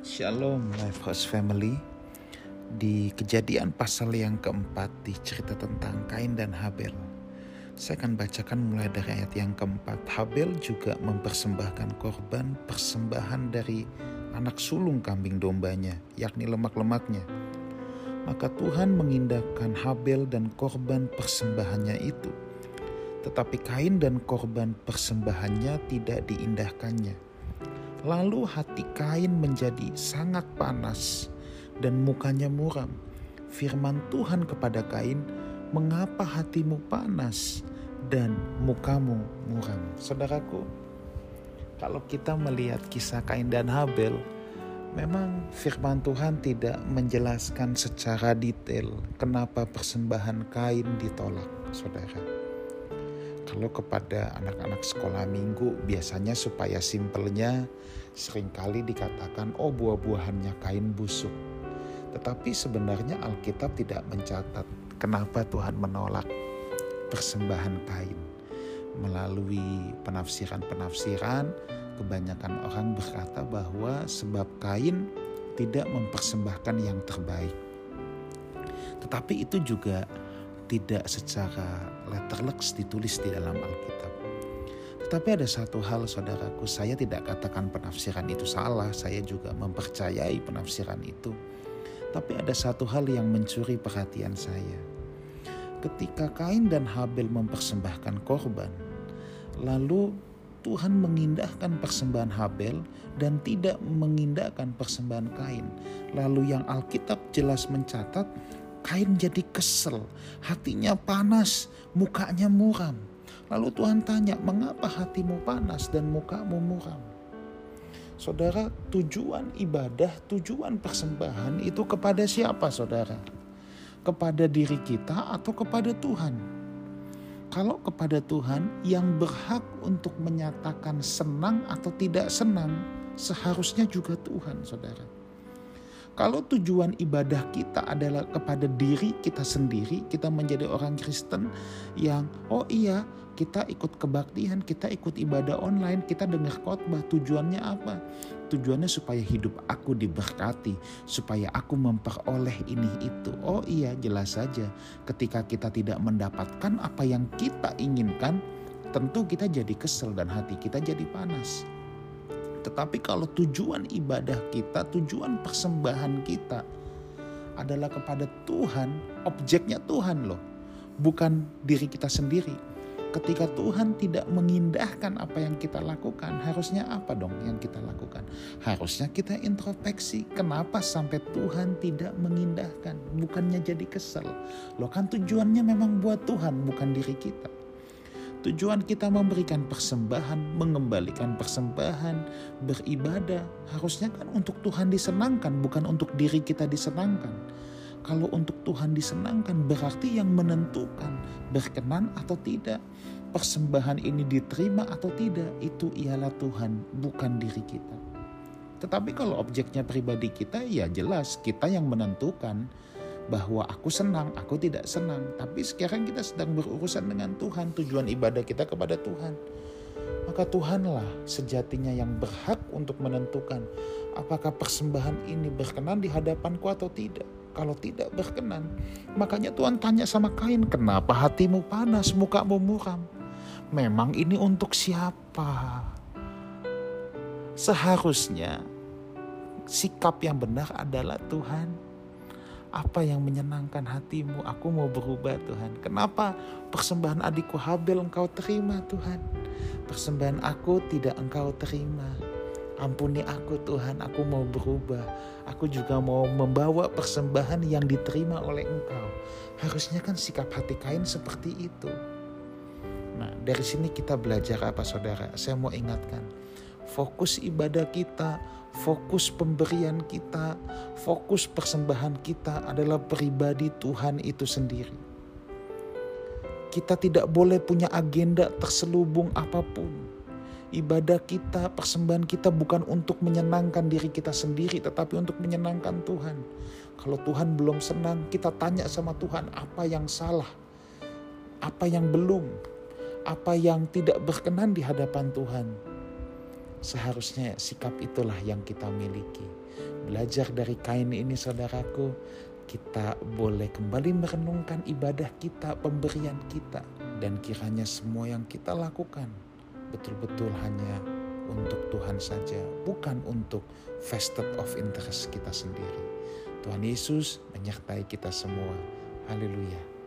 Shalom Lifehouse Family. Di kejadian pasal yang keempat di cerita tentang Kain dan Habel. Saya akan bacakan mulai dari ayat yang keempat. Habel juga mempersembahkan korban persembahan dari anak sulung kambing dombanya Yakni lemak-lemaknya. Maka Tuhan mengindahkan Habel dan korban persembahannya itu. Tetapi Kain dan korban persembahannya tidak diindahkannya Lalu hati Kain menjadi sangat panas dan mukanya muram. Firman Tuhan kepada Kain, "Mengapa hatimu panas dan mukamu muram?" Saudaraku, kalau kita melihat kisah Kain dan Habel, memang firman Tuhan tidak menjelaskan secara detail kenapa persembahan Kain ditolak, Saudara. Kalau kepada anak-anak sekolah minggu biasanya supaya simpelnya sering kali dikatakan oh buah-buahannya kain busuk. Tetapi sebenarnya Alkitab tidak mencatat kenapa Tuhan menolak persembahan kain. Melalui penafsiran-penafsiran kebanyakan orang berkata bahwa sebab kain tidak mempersembahkan yang terbaik. Tetapi itu juga tidak secara letterleks ditulis di dalam Alkitab. Tetapi ada satu hal saudaraku, saya tidak katakan penafsiran itu salah, saya juga mempercayai penafsiran itu. Tapi ada satu hal yang mencuri perhatian saya. Ketika Kain dan Habel mempersembahkan korban, lalu Tuhan mengindahkan persembahan Habel dan tidak mengindahkan persembahan Kain. Lalu yang Alkitab jelas mencatat Kain jadi kesel, hatinya panas, mukanya muram. Lalu Tuhan tanya, mengapa hatimu panas dan mukamu muram? Saudara, tujuan ibadah, tujuan persembahan itu kepada siapa saudara? Kepada diri kita atau kepada Tuhan? Kalau kepada Tuhan yang berhak untuk menyatakan senang atau tidak senang, seharusnya juga Tuhan saudara. Kalau tujuan ibadah kita adalah kepada diri kita sendiri, kita menjadi orang Kristen yang oh iya, kita ikut kebaktian, kita ikut ibadah online, kita dengar khotbah, tujuannya apa? Tujuannya supaya hidup aku diberkati, supaya aku memperoleh ini itu. Oh iya, jelas saja. Ketika kita tidak mendapatkan apa yang kita inginkan, tentu kita jadi kesel dan hati kita jadi panas. Tetapi kalau tujuan ibadah kita, tujuan persembahan kita adalah kepada Tuhan, objeknya Tuhan loh, bukan diri kita sendiri. Ketika Tuhan tidak mengindahkan apa yang kita lakukan, harusnya apa dong yang kita lakukan? Harusnya kita introspeksi, kenapa sampai Tuhan tidak mengindahkan? Bukannya jadi kesel. Loh kan tujuannya memang buat Tuhan, bukan diri kita. Tujuan kita memberikan persembahan, mengembalikan persembahan, beribadah, harusnya kan untuk Tuhan disenangkan, bukan untuk diri kita disenangkan. Kalau untuk Tuhan disenangkan, berarti yang menentukan berkenan atau tidak, persembahan ini diterima atau tidak, itu ialah Tuhan, bukan diri kita. Tetapi kalau objeknya pribadi kita, ya jelas kita yang menentukan bahwa aku senang, aku tidak senang. Tapi sekarang kita sedang berurusan dengan Tuhan, tujuan ibadah kita kepada Tuhan. Maka Tuhanlah sejatinya yang berhak untuk menentukan apakah persembahan ini berkenan di hadapanku atau tidak. Kalau tidak berkenan, makanya Tuhan tanya sama Kain, kenapa hatimu panas, mukamu muram? Memang ini untuk siapa? Seharusnya sikap yang benar adalah Tuhan apa yang menyenangkan hatimu? Aku mau berubah Tuhan. Kenapa persembahan adikku Habel engkau terima Tuhan? Persembahan aku tidak engkau terima. Ampuni aku Tuhan, aku mau berubah. Aku juga mau membawa persembahan yang diterima oleh engkau. Harusnya kan sikap hati kain seperti itu. Nah dari sini kita belajar apa saudara? Saya mau ingatkan. Fokus ibadah kita fokus pemberian kita, fokus persembahan kita adalah pribadi Tuhan itu sendiri. Kita tidak boleh punya agenda terselubung apa pun. Ibadah kita, persembahan kita bukan untuk menyenangkan diri kita sendiri, tetapi untuk menyenangkan Tuhan. Kalau Tuhan belum senang, kita tanya sama Tuhan apa yang salah, apa yang belum, apa yang tidak berkenan di hadapan Tuhan Seharusnya sikap itulah yang kita miliki. belajar dari kain ini saudaraku, kita boleh kembali merenungkan ibadah kita, pemberian kita. Dan kiranya semua yang kita lakukan betul-betul hanya untuk Tuhan saja, bukan untuk vested of interest kita sendiri. Tuhan Yesus menyertai kita semua. Haleluya.